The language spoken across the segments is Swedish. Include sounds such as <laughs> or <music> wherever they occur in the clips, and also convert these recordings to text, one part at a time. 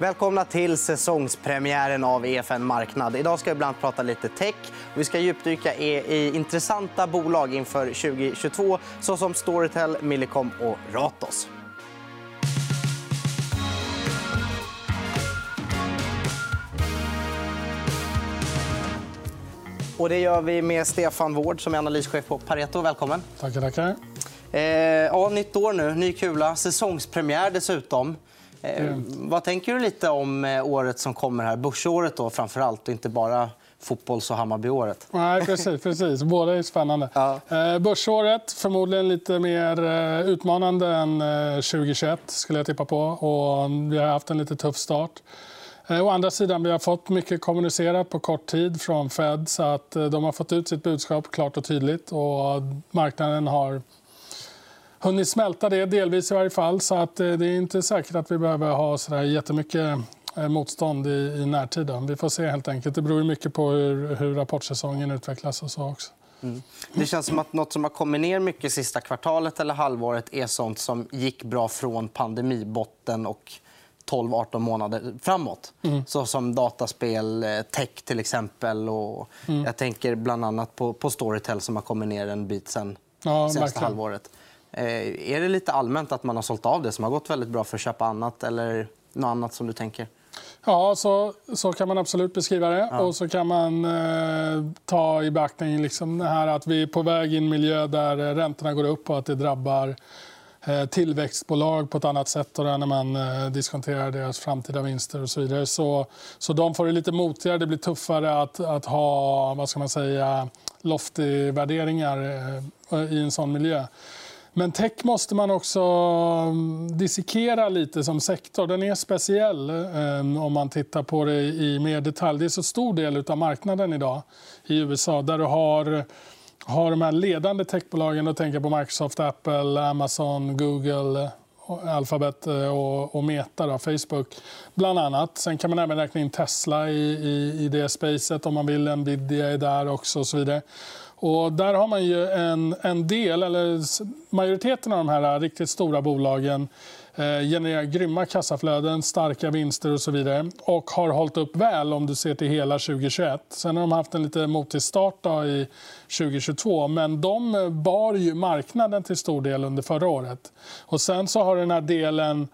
Välkomna till säsongspremiären av EFN Marknad. Idag ska vi bland annat prata lite tech. Vi ska djupdyka i intressanta bolag inför 2022 såsom Storytel, Millicom och Ratos. Och det gör vi med Stefan Wård som är analyschef på Pareto. Välkommen. Tackar, tackar. Eh, ja, nytt år nu, ny kula, säsongspremiär dessutom. Mm. Vad tänker du lite om eh, året som kommer här? Börsåret då framför allt och inte bara fotbolls och Hammarbyåret. Nej, precis, <laughs> precis. Båda är spännande. Ja. Eh, börsåret förmodligen lite mer utmanande än eh, 2021 skulle jag tippa på. Och vi har haft en lite tuff start. Å andra sidan vi har fått mycket kommunicerat på kort tid från Fed. så att De har fått ut sitt budskap klart och tydligt. och Marknaden har hunnit smälta det, delvis i varje fall. Så att eh, det är inte säkert att vi behöver ha så där jättemycket eh, motstånd i, i närtid. Vi får se. helt enkelt. Det beror mycket på hur, hur rapportsäsongen utvecklas. och så också. Mm. Det känns som att något som har kommit ner mycket sista kvartalet eller halvåret är sånt som gick bra från pandemibotten och 12-18 månader framåt. Mm. Så som dataspel, eh, tech till exempel. Och mm. Jag tänker bland annat på, på Storytel som har kommit ner en bit sen ja, senaste halvåret. Eh, är det lite allmänt att man har sålt av det som har gått väldigt bra för att köpa annat eller något annat som du tänker? Ja, så, så kan man absolut beskriva det. Ja. Och så kan man eh, ta i beaktning liksom det här att vi är på väg i en miljö där räntorna går upp och att det drabbar eh, tillväxtbolag på ett annat sätt då, när man eh, diskonterar deras framtida vinster och så vidare. Så, så de får det lite motigare. Det blir tuffare att, att ha vad ska man säga, lofty värderingar eh, i en sån miljö. Men tech måste man också mm, dissekera lite som sektor. Den är speciell eh, om man tittar på det i mer detalj. Det är så stor del av marknaden idag i USA där du har har de här ledande techbolagen, Då tänker jag på Microsoft, Apple, Amazon, Google, Alphabet eh, och, och Meta, då, Facebook, bland annat. Sen kan man även räkna in Tesla i, i, i det spacet om man vill. Nvidia är där också. och så vidare. Och där har man ju en, en del, eller majoriteten av de här riktigt stora bolagen Eh, genererar grymma kassaflöden, starka vinster och så vidare och har hållit upp väl om du ser till hela 2021. Sen har de haft en lite motig start i 2022 men de eh, bar ju marknaden till stor del under förra året. Och sen så har den här delen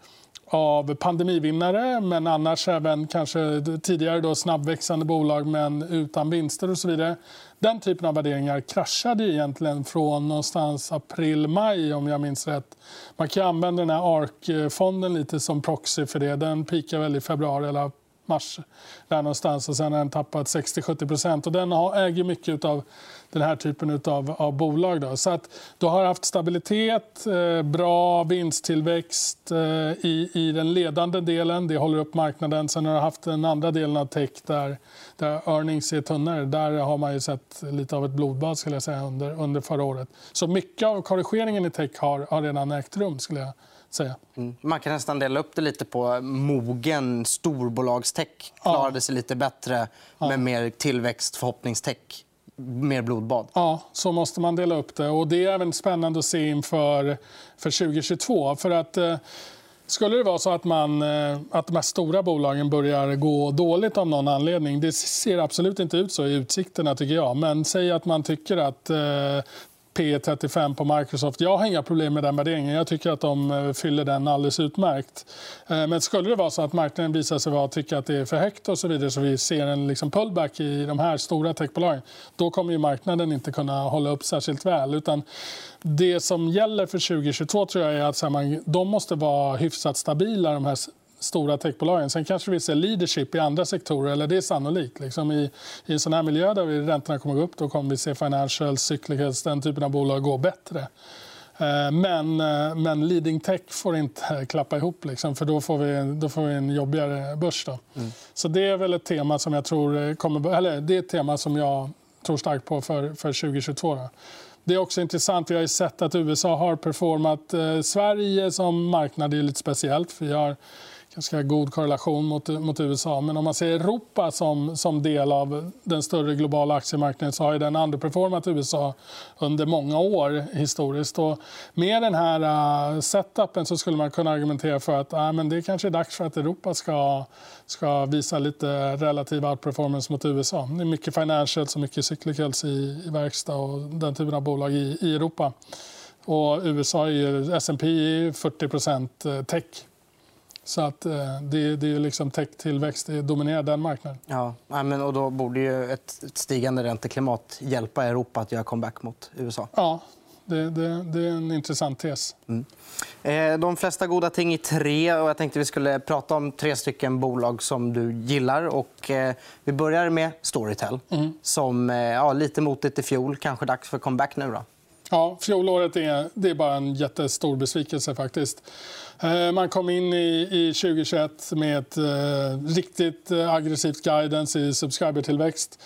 av pandemivinnare men annars även kanske tidigare då snabbväxande bolag men utan vinster och så vidare. Den typen av värderingar kraschade egentligen från någonstans april-maj om jag minns rätt. Man kan använda den här ARK-fonden lite som proxy för det. Den peakade väl i februari eller mars där någonstans och sen har den tappat 60-70% Den äger mycket av den här typen av, av bolag. Då. Så att du har haft stabilitet, eh, bra vinsttillväxt eh, i, i den ledande delen. Det håller upp marknaden. Sen har du haft den andra delen av tech där, där earnings är tunnare. Där har man ju sett lite av ett blodbad skulle jag säga, under, under förra året. Så mycket av korrigeringen i tech har, har redan ägt rum. skulle jag säga. Mm. Man kan nästan dela upp det lite på mogen storbolagstech klarade ja. sig lite bättre ja. med mer tillväxt, förhoppningstech mer blodbad. Ja, så måste man dela upp det. Och det är även spännande att se inför för 2022. För att, eh, skulle det vara så att, man, eh, att de här stora bolagen börjar gå dåligt av någon anledning... Det ser absolut inte ut så i utsikterna, tycker jag. Men säg att man tycker att eh, P35 på Microsoft. Jag har inga problem med den värderingen. Jag tycker att de eh, fyller den alldeles utmärkt. Eh, men skulle det vara så att marknaden visar sig vara tycka att det är för högt och så vidare så vi ser en liksom pullback i de här stora techbolagen då kommer ju marknaden inte kunna hålla upp särskilt väl. Utan det som gäller för 2022 tror jag är att man, de måste vara hyfsat stabila de här stora techbolagen. Sen kanske vi ser leadership i andra sektorer. eller Det är sannolikt. Liksom i, I en sån här miljö där räntorna kommer gå upp då kommer vi se financial, cyclicals, den typen av bolag gå bättre. Eh, men, eh, men leading tech får inte klappa ihop, liksom, för då får, vi, då får vi en jobbigare börs. Då. Mm. Så det är väl ett tema som jag tror kommer, eller det är ett tema som jag tror starkt på för, för 2022. Då. Det är också intressant. Vi har sett att USA har performat. Eh, Sverige som marknad är lite speciellt. Vi har ganska god korrelation mot, mot USA. Men om man ser Europa som, som del av den större globala aktiemarknaden så har den underperformat USA under många år historiskt. Och med den här uh, setupen så skulle man kunna argumentera för att uh, men det kanske är dags för att Europa ska, ska visa lite relativ outperformance mot USA. Det är mycket financials och mycket cyclicals i, i verkstad och den typen av bolag i, i Europa. Och USA är ju, S&P är 40 äh, tech. Så att, eh, det, det är liksom tech-tillväxt det dominerar den marknaden. Ja, men och då borde ju ett stigande ränteklimat hjälpa Europa att göra comeback mot USA. Ja, det, det, det är en intressant tes. Mm. Eh, de flesta goda ting i tre. och Jag tänkte vi skulle prata om tre stycken bolag som du gillar. Och, eh, vi börjar med Storytel, mm. som ja, lite motigt i fjol. Kanske dags för comeback nu. Då. Ja, fjolåret är, det är bara en jättestor besvikelse. faktiskt. Eh, man kom in i, i 2021 med ett eh, riktigt eh, aggressivt guidance i subscribertillväxt.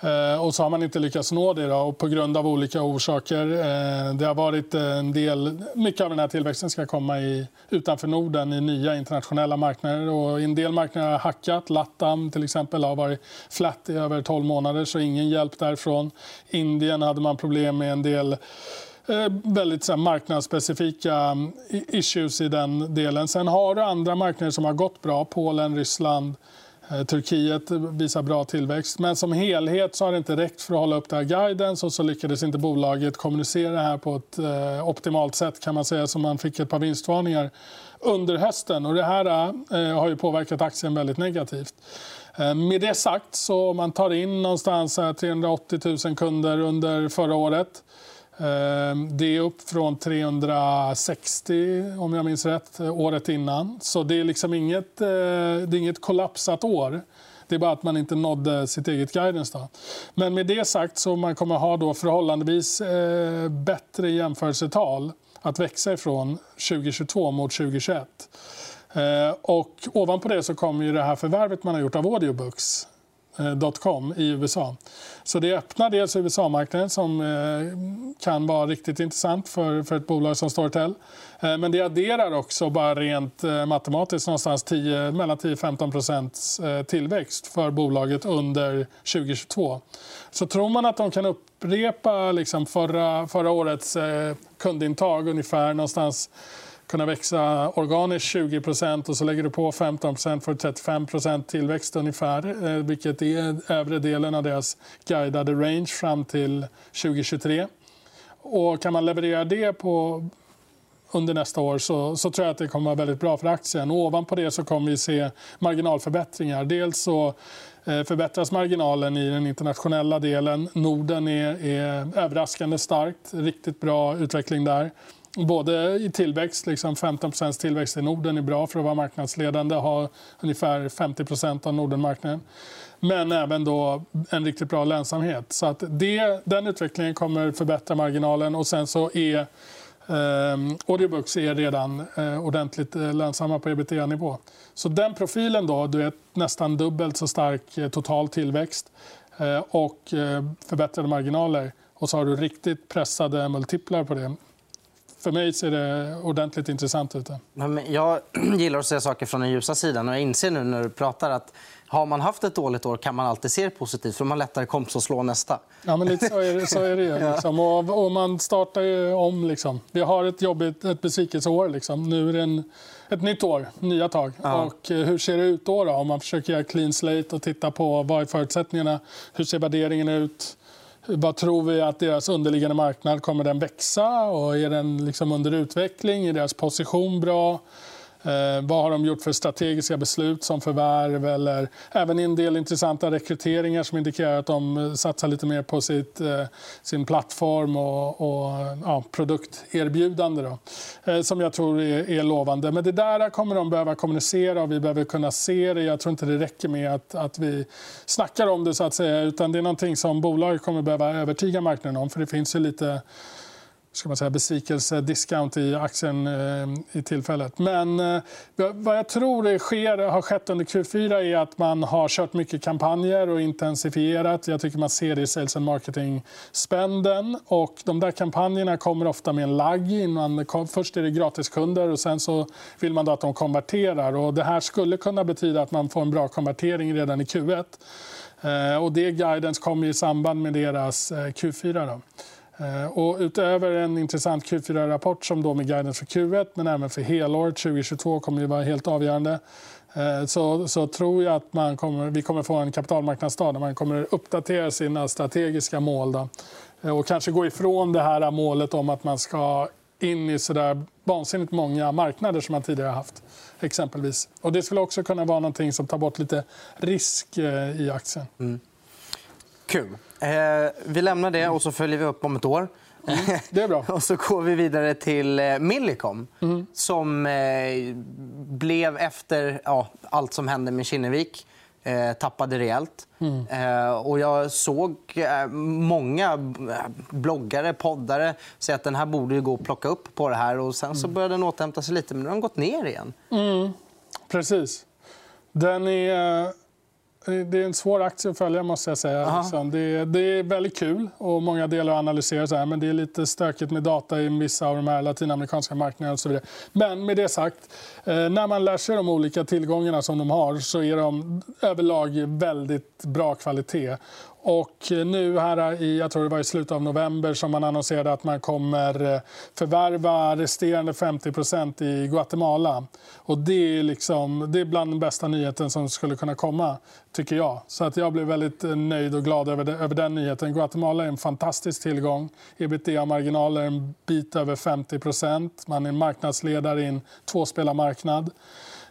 Eh, och så har man inte lyckats nå det då, och på grund av olika orsaker. Eh, det har varit eh, en del, mycket av den här tillväxten ska komma i, utanför Norden i nya internationella marknader. Och en del marknader har hackat. Latam till exempel har varit flat i över 12 månader, så ingen hjälp därifrån. Indien hade man problem med en del Eh, väldigt så här, marknadsspecifika mm, issues i den delen. Sen har du andra marknader som har gått bra. Polen, Ryssland, eh, Turkiet visar bra tillväxt. Men som helhet så har det inte räckt för att hålla upp det här guidance och så lyckades inte bolaget kommunicera det här på ett eh, optimalt sätt kan man säga, så man fick ett par vinstvarningar under hösten. Och det här eh, har ju påverkat aktien väldigt negativt. Eh, med det sagt, så om man tar in någonstans 380 000 kunder under förra året Ehm, det är upp från 360 om jag minns rätt, året innan. Så det är liksom inget, eh, det är inget kollapsat år. Det är bara att man inte nådde sitt eget guidance. Då. Men med det sagt så man kommer ha då förhållandevis eh, bättre jämförelsetal att växa ifrån 2022 mot 2021. Eh, och ovanpå det så kommer ju det här förvärvet man har gjort av Audiobooks Eh, dotcom .com i USA. Så det öppnar dels USA-marknaden som eh, kan vara riktigt intressant för, för ett bolag som Storytel. Eh, men det adderar också bara rent matematiskt någonstans 10, mellan 10-15% tillväxt för bolaget under 2022. Så tror man att de kan upprepa liksom förra, förra årets kundintag ungefär någonstans kunna växa organiskt 20% och så lägger du på 15% för 35 tillväxt ungefär, eh, vilket är övre delen av deras guidade range fram till 2023. Och kan man leverera det på under nästa år så, så, tror jag att det kommer vara väldigt bra för aktien. Och ovanpå det så kommer vi se marginalförbättringar. Dels så eh, förbättras marginalen i den internationella delen. Norden är, är överraskande starkt. Riktigt bra utveckling där både i tillväxt, liksom 15% tillväxt i Norden är bra för att vara marknadsledande, ha ungefär 50% av Nordenmarknaden. Men även då en riktigt bra lönsamhet. Så att det, den utvecklingen kommer förbättra marginalen. och Sen så är eh, Audiobooks är redan eh, ordentligt eh, lönsamma på ebitda-nivå. Så den profilen då, du är nästan dubbelt så stark eh, total tillväxt eh, och eh, förbättrade marginaler och så har du riktigt pressade multiplar på det för mig ser det ordentligt intressant ut. Jag <clears throat> gillar att se saker från den ljusa sidan. Och jag inser nu när du pratar att har man haft ett dåligt år kan man alltid se det positivt för man lättare kompis att slå nästa. Ja, men lite så är det. Så är det <laughs> liksom. och, och, man startar ju om. Liksom. Vi har ett jobbigt ett besvikelseår. Liksom. Nu är det en, ett nytt år, nya tag. Och eh, hur ser det ut då, då? Om man försöker göra clean slate och titta på vad är förutsättningarna. Hur ser värderingen ut? Vad tror vi att deras underliggande marknad kommer den växa? Och är den liksom under utveckling? Är deras position bra? Eh, vad har de gjort för strategiska beslut som förvärv eller även en del intressanta rekryteringar som indikerar att de eh, satsar lite mer på sitt, eh, sin plattform och, och ja, produkterbjudande då, eh, som jag tror är, är, lovande. Men det där kommer de behöva kommunicera och vi behöver kunna se det. Jag tror inte det räcker med att, att vi snackar om det så att säga utan det är någonting som bolaget kommer behöva övertyga marknaden om för det finns ju lite ska man säga, besvikelse-discount i aktien eh, i tillfället. Men eh, vad jag tror sker, har skett under Q4 är att man har kört mycket kampanjer och intensifierat. Jag tycker man ser det i sales and marketing-spenden. Och de där kampanjerna kommer ofta med en lagg. Innan, först är det gratiskunder och sen så vill man då att de konverterar. Och det här skulle kunna betyda att man får en bra konvertering redan i Q1. Eh, och det guidance kommer i samband med deras eh, Q4. Då. Eh, och utöver en intressant Q4-rapport som då med guidance för Q1 men även för helåret 2022 kommer att vara helt avgörande eh, så, så tror jag att man kommer, vi kommer få en kapitalmarknadsdag där man kommer uppdatera sina strategiska mål. Då. Eh, och kanske gå ifrån det här målet om att man ska in i så där vansinnigt många marknader som man tidigare haft. exempelvis. Och Det skulle också kunna vara någonting som tar bort lite risk i aktien. Mm. Kul. Eh, vi lämnar det och så följer vi upp om ett år. Mm, det är bra. <laughs> och så går vi vidare till eh, Millicom mm. som eh, blev efter ja, allt som hände med Kinnevik eh, tappade rejält. Mm. Eh, och jag såg många bloggare, poddare säga att den här borde gå att plocka upp på det här. Och sen så mm. började den återhämta sig lite, men nu har den gått ner igen. Mm. Precis. Den är det är en svår aktie att följa. måste jag säga. Liksom. Det, är, det, är väldigt kul och många delar att analysera. Så här, men det är lite stökigt med data i vissa av de här latinamerikanska marknaderna. Och så vidare. Men med det sagt, eh, när man lär sig de olika tillgångarna som de har så är de överlag väldigt bra kvalitet. Och nu här i, jag tror det var i slutet av november som man annonserade att man kommer eh, förvärva resterande 50% i Guatemala. Och det, är liksom, det är bland den bästa nyheten som skulle kunna komma, tycker jag. Så att jag blev väldigt eh, nöjd och glad över, det, över den nyheten. Guatemala är en fantastisk tillgång. Ebitda-marginaler en bit över 50% Man är marknadsledare i en tvåspelarmarknad.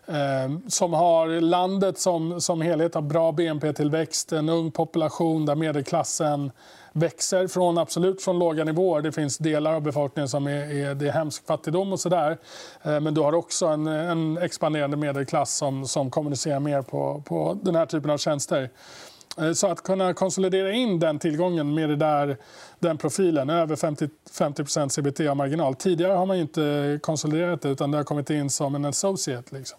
Ehm, som har landet som, som helhet har bra BNP-tillväxt, en ung population där medelklassen växer från absolut från låga nivåer. Det finns delar av befolkningen som är, är, det är hemsk fattigdom och sådär. Ehm, men du har också en, en expanderande medelklass som, som kommunicerar mer på, på den här typen av tjänster. Eh, så att kunna konsolidera in den tillgången med det där, den profilen, över 50, 50 CBT-marginal. Tidigare har man inte konsoliderat det, utan det har kommit in som en associate. Liksom.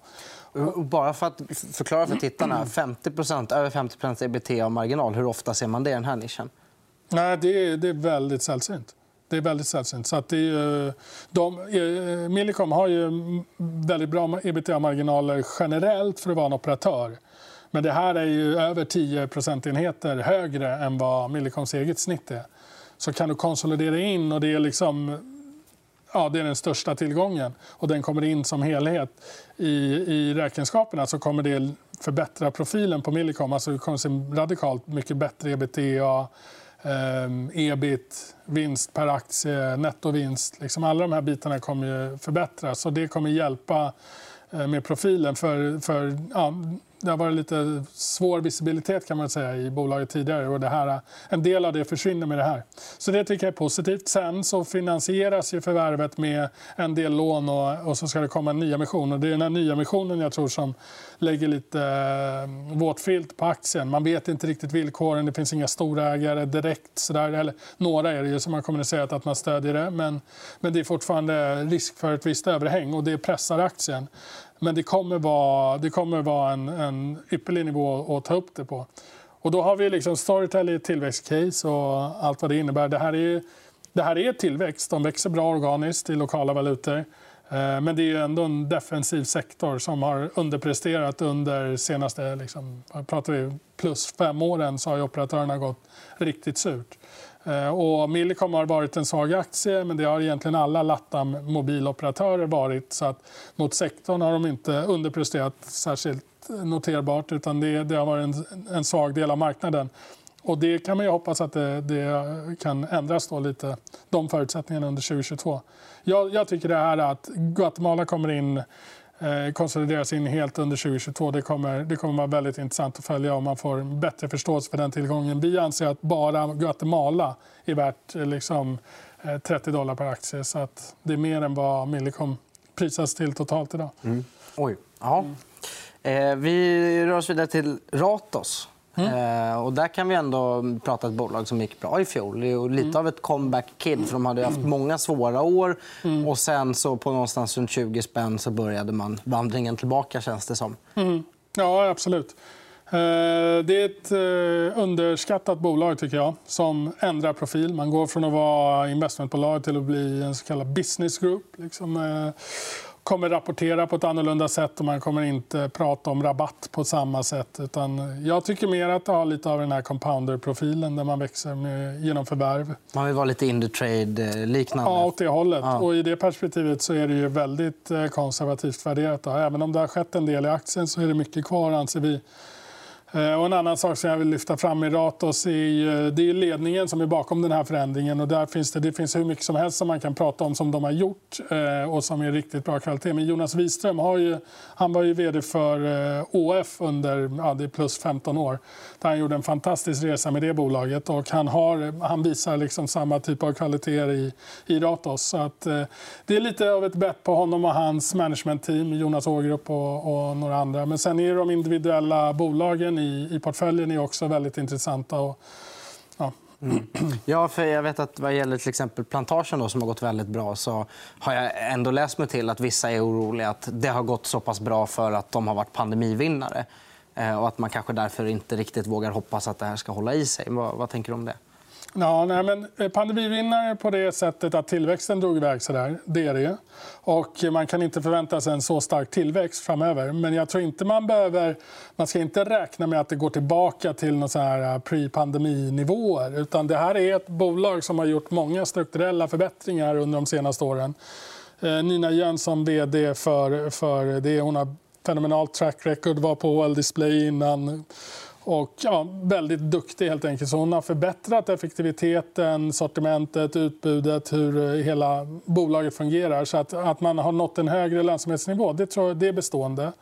Bara för att förklara för tittarna. 50% över 50% ebitda-marginal. Hur ofta ser man det i den här nischen? Nej, det, är, det är väldigt sällsynt. Det är väldigt sällsynt. Så att det är, de, eh, Millicom har ju väldigt bra ebitda-marginaler generellt för att vara en operatör. Men det här är ju över 10 procentenheter högre än vad Millicoms eget snitt är. Så kan du konsolidera in och det är liksom ja, det är den största tillgången och den kommer in som helhet i, i räkenskaperna så kommer det förbättra profilen på Millicom. Alltså det kommer se radikalt mycket bättre ebitda, eh, ebit, vinst per aktie, nettovinst. Liksom alla de här bitarna kommer förbättras och det kommer hjälpa eh, med profilen. för, för ja, det har varit lite svår visibilitet kan man säga i bolaget tidigare. Och det här, en del av det försvinner med det här. Så det tycker jag är positivt. Sen så finansieras ju förvärvet med en del lån och, och så ska det komma en nyemission. Och det är den här nyemissionen jag tror som lägger lite eh, våt filt på aktien. Man vet inte riktigt villkoren. Det finns inga storägare direkt. Så där. Eller, några är det ju som har kommunicerat att man stödjer det. Men, men det är fortfarande risk för ett visst överhäng och det pressar aktien. Men det kommer vara, det kommer vara en, en ypperlig nivå att ta upp det på. Och då har vi liksom Storytel i ett tillväxtcase och allt vad det innebär. Det här är, det här är tillväxt. De växer bra organiskt i lokala valutor. Eh, men det är ändå en defensiv sektor som har underpresterat under senaste liksom, pratar vi plus fem åren. så har operatörerna gått riktigt surt. Eh, och Millicom har varit en svag aktie, men det har egentligen alla Latam mobiloperatörer varit. Så att mot sektorn har de inte underpresterat särskilt noterbart utan det, det har varit en, en, svag del av marknaden. Och det kan man hoppas att det, det, kan ändras då lite, de förutsättningarna under 2022. Jag, jag tycker det här att Guatemala kommer in Eh, konsolideras in helt under 2022. Det kommer, det kommer vara väldigt intressant att följa om man får bättre förståelse för den tillgången. Vi anser att bara Guatemala är värt eh, liksom, eh, 30 dollar per aktie. Så att det är mer än vad Millicom prisas till totalt idag. Mm. Oj. Ja. Mm. Eh, vi rör oss vidare till Ratos. Mm. Eh, och där kan vi ändå prata ett bolag som gick bra i fjol. Det är lite mm. av ett comeback-kid. för De hade haft många svåra år. Mm. och sen så på någonstans runt 20 spänn så började man vandringen tillbaka. känns det som. Mm. Ja, absolut. Eh, det är ett eh, underskattat bolag tycker jag, som ändrar profil. Man går från att vara investmentbolag till att bli en så kallad business group. Liksom, kommer rapportera på ett annorlunda sätt och man kommer inte prata om rabatt på samma sätt. Utan jag tycker mer att det har lite av den här compounder-profilen där man växer med, genom förvärv. Man vill vara lite Indutrade-liknande? Ja, åt det hållet. Ja. Och I det perspektivet så är det ju väldigt konservativt värderat. Även om det har skett en del i aktien så är det mycket kvar anser vi Eh, Eh, och en annan sak som jag vill lyfta fram i Ratos är, det är ledningen som är bakom den här förändringen. Och där finns det, det finns hur mycket som helst som man kan prata om som de har gjort eh, och som är riktigt bra kvalitet. Men Jonas Wiström har ju, han var ju vd för eh, ÅF under ja, det plus 15 år. Där han gjorde en fantastisk resa med det bolaget. Och han, har, han visar liksom samma typ av kvaliteter i, i Ratos. Så att, det är lite av ett bett på honom och hans managementteam, Jonas Ågrup och, och några andra. Men sen är det de individuella bolagen i, i portföljen är också väldigt intressanta. Och, ja. Mm. <clears throat> Ja, för jag vet att vad gäller till exempel plantagen då, som har gått väldigt bra så har jag ändå läst mig till att vissa är oroliga att det har gått så pass bra för att de har varit pandemivinnare. Eh, och att man kanske därför inte riktigt vågar hoppas att det här ska hålla i sig. Vad, vad tänker du om det? Ja, nej, men eh, pandemivinnare på det sättet att tillväxten drog iväg så där, det är det. Och man kan inte förvänta sig en så stark tillväxt framöver. Men jag tror inte man behöver... Man ska inte räkna med att det går tillbaka till eh, pre-pandeminivåer. Utan det här är ett bolag som har gjort många strukturella förbättringar under de senaste åren. Eh, Nina Jönsson, vd för, för det. Hon har fenomenalt track record, var på HL Display innan och ja, väldigt duktig helt enkelt. Så hon har förbättrat effektiviteten, sortimentet, utbudet, hur eh, hela bolaget fungerar. Så att, att man har nått en högre lönsamhetsnivå, det, tror jag, det är bestående.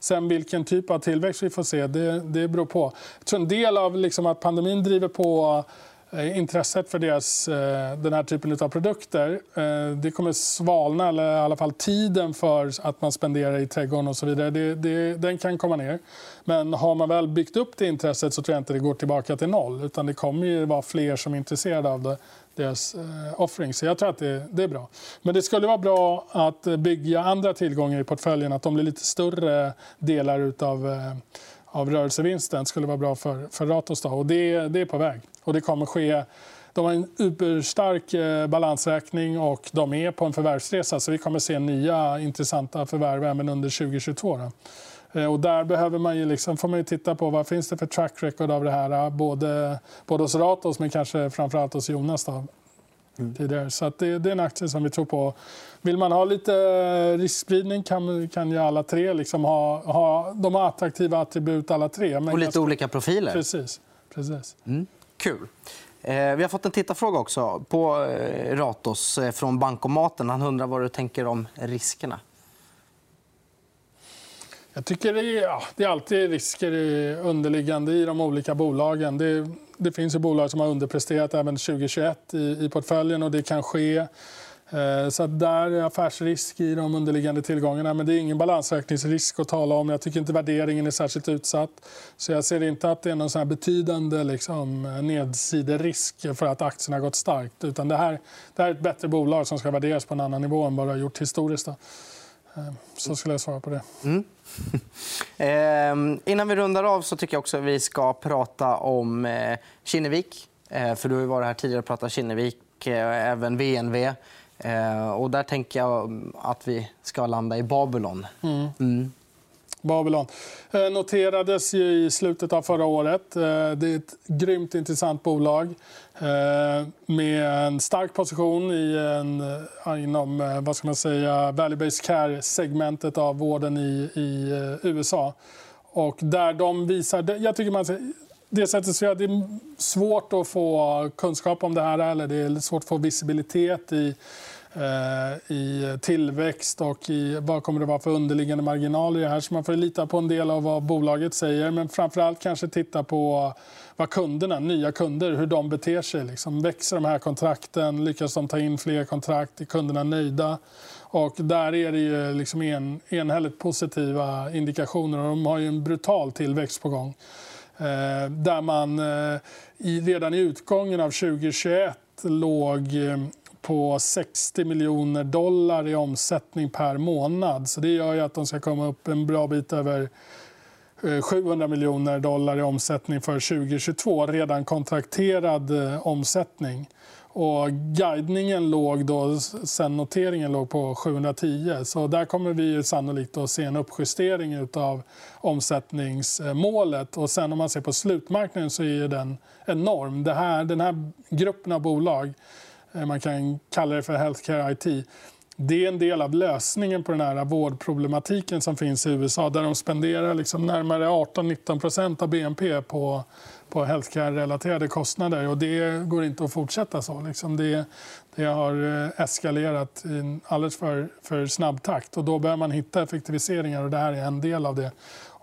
Sen vilken typ av tillväxt vi får se, det, det beror på. Jag tror en del av liksom att pandemin driver på Eh, intresset för deras, eh, den här typen av produkter eh, det kommer svalna, eller i alla fall tiden för att man spenderar i trädgården och så vidare, det, det, den kan komma ner. Men har man väl byggt upp det intresset så tror jag inte det går tillbaka till noll. Utan det kommer ju vara fler som är intresserade av det, deras offering. Så jag tror att det, det, är bra. Men det skulle vara bra att bygga andra tillgångar i portföljen, att de blir lite större delar av av rörelsevinsten skulle vara bra för, för Ratos. Då. Och det, det är på väg. Och det kommer ske de har en uberstark eh, balansräkning och de är på en förvärvsresa. Så vi kommer se nya intressanta förvärv även under 2022. Då. Eh, och där behöver man ju liksom, får man ju titta på vad finns det för track record av det här. Både, både hos Ratos men kanske framförallt hos Jonas. Då tidigare. Så att det, det, är en aktie som vi tror på. Vill man ha lite riskspridning kan, kan ju alla tre liksom ha, ha... De har attraktiva attribut alla tre. Men och lite ganska... olika profiler. Precis. Precis. Mm. Kul. Eh, vi har fått en tittarfråga också på eh, Ratos eh, från Bankomaten. Han undrar vad du tänker om riskerna. Jag tycker det är, ja, det är alltid risker underliggande i de olika bolagen. Det, det finns ju bolag som har underpresterat även 2021 i, i portföljen och det kan ske. Eh, så där är affärsrisk i de underliggande tillgångarna. Men det är ingen balansräkningsrisk att tala om. Jag tycker inte värderingen är särskilt utsatt. Så jag ser inte att det är någon sån betydande liksom, nedsiderisk för att aktien har gått starkt. Utan det här, det här är ett bättre bolag som ska värderas på en annan nivå än vad det har gjort historiskt. Då. Eh, så skulle jag svara på det. Mm. <laughs> eh, innan vi rundar av så tycker jag också att vi ska prata om eh, Kinnevik. Eh, för du har varit här tidigare och pratat Kinnevik, eh, även VNV. Eh, och där tänker jag att vi ska landa i Babylon. Mm. Mm. Babylon. Eh, noterades i slutet av förra året. Eh, det är ett grymt intressant bolag eh, med en stark position i en, inom vad ska man säga, value-based care-segmentet av vården i, i USA. Och där de visar... Jag tycker man, det sättet så det är svårt att få kunskap om det här eller det är svårt att få visibilitet i Eh, i tillväxt och i vad kommer det vara för underliggande marginaler i det här. Så man får lita på en del av vad bolaget säger men framförallt kanske titta på vad kunderna, nya kunder, hur de beter sig. Liksom. Växer de här kontrakten? Lyckas de ta in fler kontrakt? Är kunderna nöjda? Och där är det ju liksom en, enhälligt positiva indikationer. Och de har ju en brutal tillväxt på gång. Eh, där man eh, i, redan i utgången av 2021 låg eh, på 60 miljoner dollar i omsättning per månad. Så det gör ju att de ska komma upp en bra bit över eh, 700 miljoner dollar i omsättning för 2022. Redan kontrakterad eh, omsättning. Och guidningen låg då, sen noteringen låg på 710. Så där kommer vi sannolikt att se en uppjustering av omsättningsmålet. Och sen om man ser på slutmarknaden så är den enorm. Det här, den här gruppen av bolag, Eh, man kan kalla det för healthcare IT, det är en del av lösningen på den här vårdproblematiken som finns i USA där de spenderar liksom närmare 18-19% av BNP på på healthcare-relaterade kostnader. Och det går inte att fortsätta så. Liksom det, det har eh, eskalerat i alldeles för, för snabb takt. Och då behöver man hitta effektiviseringar och det här är en del av det.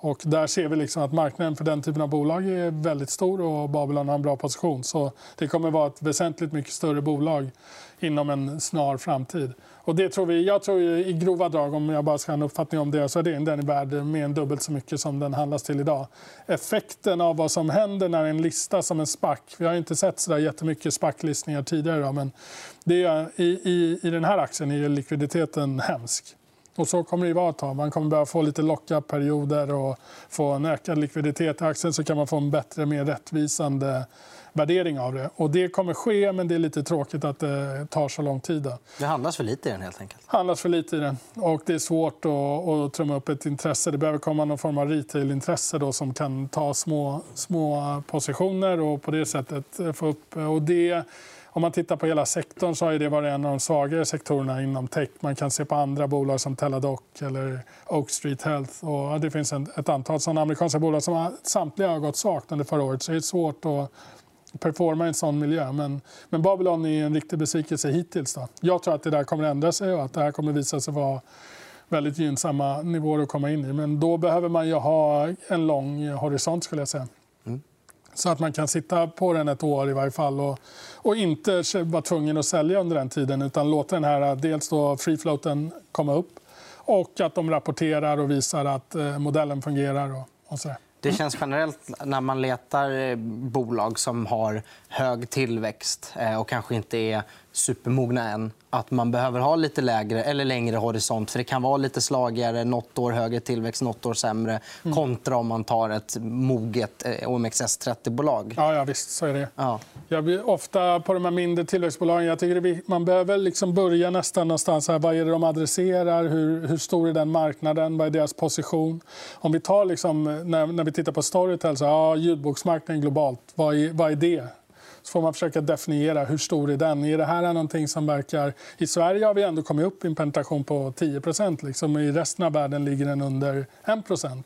Och där ser vi liksom att marknaden för den typen av bolag är väldigt stor och Babylon har en bra position. Så det kommer vara ett väsentligt mycket större bolag inom en snar framtid. Och det tror vi, jag tror i grova drag, om jag bara ska ha en uppfattning om det, så är det, den är värd mer än dubbelt så mycket som den handlas till idag. Effekten av vad som händer när en lista som en SPAC, vi har inte sett så där jättemycket SPAC-listningar tidigare, då, men det är, i, i, i den här aktien är likviditeten hemsk. Och så kommer det vara ett tag. Man kommer behöva få lite lockup-perioder och få en ökad likviditet i aktien så kan man få en bättre, mer rättvisande värdering av det. Och det kommer ske, men det är lite tråkigt att det tar så lång tid. Då. Det handlas för lite i den helt enkelt? handlas för lite i den. Och det är svårt att, att trumma upp ett intresse. Det behöver komma någon form av retail-intresse då, som kan ta små, små positioner och på det sättet få upp... Och det, om man tittar på hela sektorn så har det varit en av de svagare sektorerna inom tech. Man kan se på andra bolag som Teladoc eller Oak Street Health. Och det finns ett antal sådana amerikanska bolag som samtliga har gått svagt under förra året. Så det är svårt att performa i en sån miljö. Men, men Babylon är en riktig besvikelse hittills. Då. Jag tror att det där kommer att ändra sig och att det här kommer att visa sig vara väldigt gynnsamma nivåer att komma in i. Men då behöver man ju ha en lång horisont skulle jag säga. Så att man kan sitta på den ett år i varje fall och, och inte vara tvungen att sälja under den tiden utan låta den här dels då free floaten komma upp och att de rapporterar och visar att eh, modellen fungerar och, och så. Det känns generellt när man letar bolag som har hög tillväxt eh, och kanske inte är supermogna än att man behöver ha lite lägre eller längre horisont. För Det kan vara lite slagigare, nåt år högre tillväxt, nåt år sämre mm. kontra om man tar ett moget eh, OMXS30-bolag. Ja, ja, visst. Så är det. Ja. Jag blir ofta på de här mindre tillväxtbolagen. Jag tycker man behöver liksom börja nästan någonstans. Här. Vad är det de adresserar? Hur, hur stor är den marknaden? Vad är deras position? Om vi tar liksom, när, när vi tittar på Storytel, så, ja, ljudboksmarknaden globalt. Vad är, vad är det? Så får man försöka definiera hur stor är den. Är det här någonting som verkar... I Sverige har vi ändå kommit upp i en penetration på 10% liksom. I resten av världen ligger den under 1%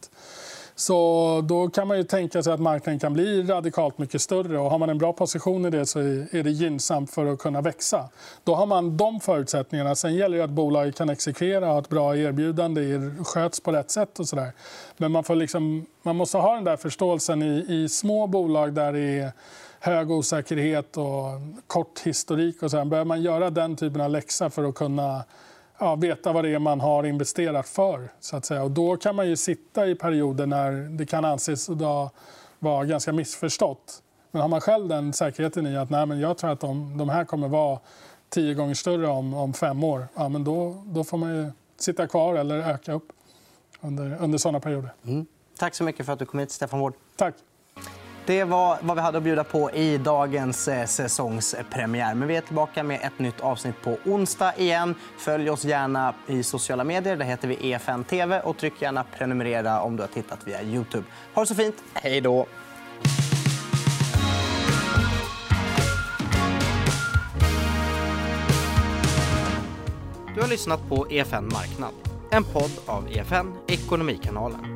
så då kan man ju tänka sig att marknaden kan bli radikalt mycket större. Och har man en bra position i det så är det gynnsamt för att kunna växa. Då har man de förutsättningarna. Sen gäller det att bolaget kan exekvera och ha ett bra erbjudande, sköts på rätt sätt och sådär. Men man, får liksom, man måste ha den där förståelsen i, i små bolag där det är hög osäkerhet och kort historik. Och så här. Behöver man göra den typen av läxa för att kunna ja, veta vad det är man har investerat för. Så att säga. Och då kan man ju sitta i perioder när det kan anses vara ganska missförstått. Men har man själv den säkerheten i att nej, men jag tror att de, de här kommer vara tio gånger större om, om fem år, ja, men då, då får man ju sitta kvar eller öka upp under, under såna perioder. Mm. Tack så mycket för att du kom hit, Stefan Wård. Tack. Det var vad vi hade att bjuda på i dagens eh, säsongspremiär. Men vi är tillbaka med ett nytt avsnitt på onsdag igen. Följ oss gärna i sociala medier. Där heter vi EFN TV. Och tryck gärna prenumerera om du har tittat via Youtube. Ha det så fint. Hej då! Du har lyssnat på EFN Marknad, en podd av EFN Ekonomikanalen.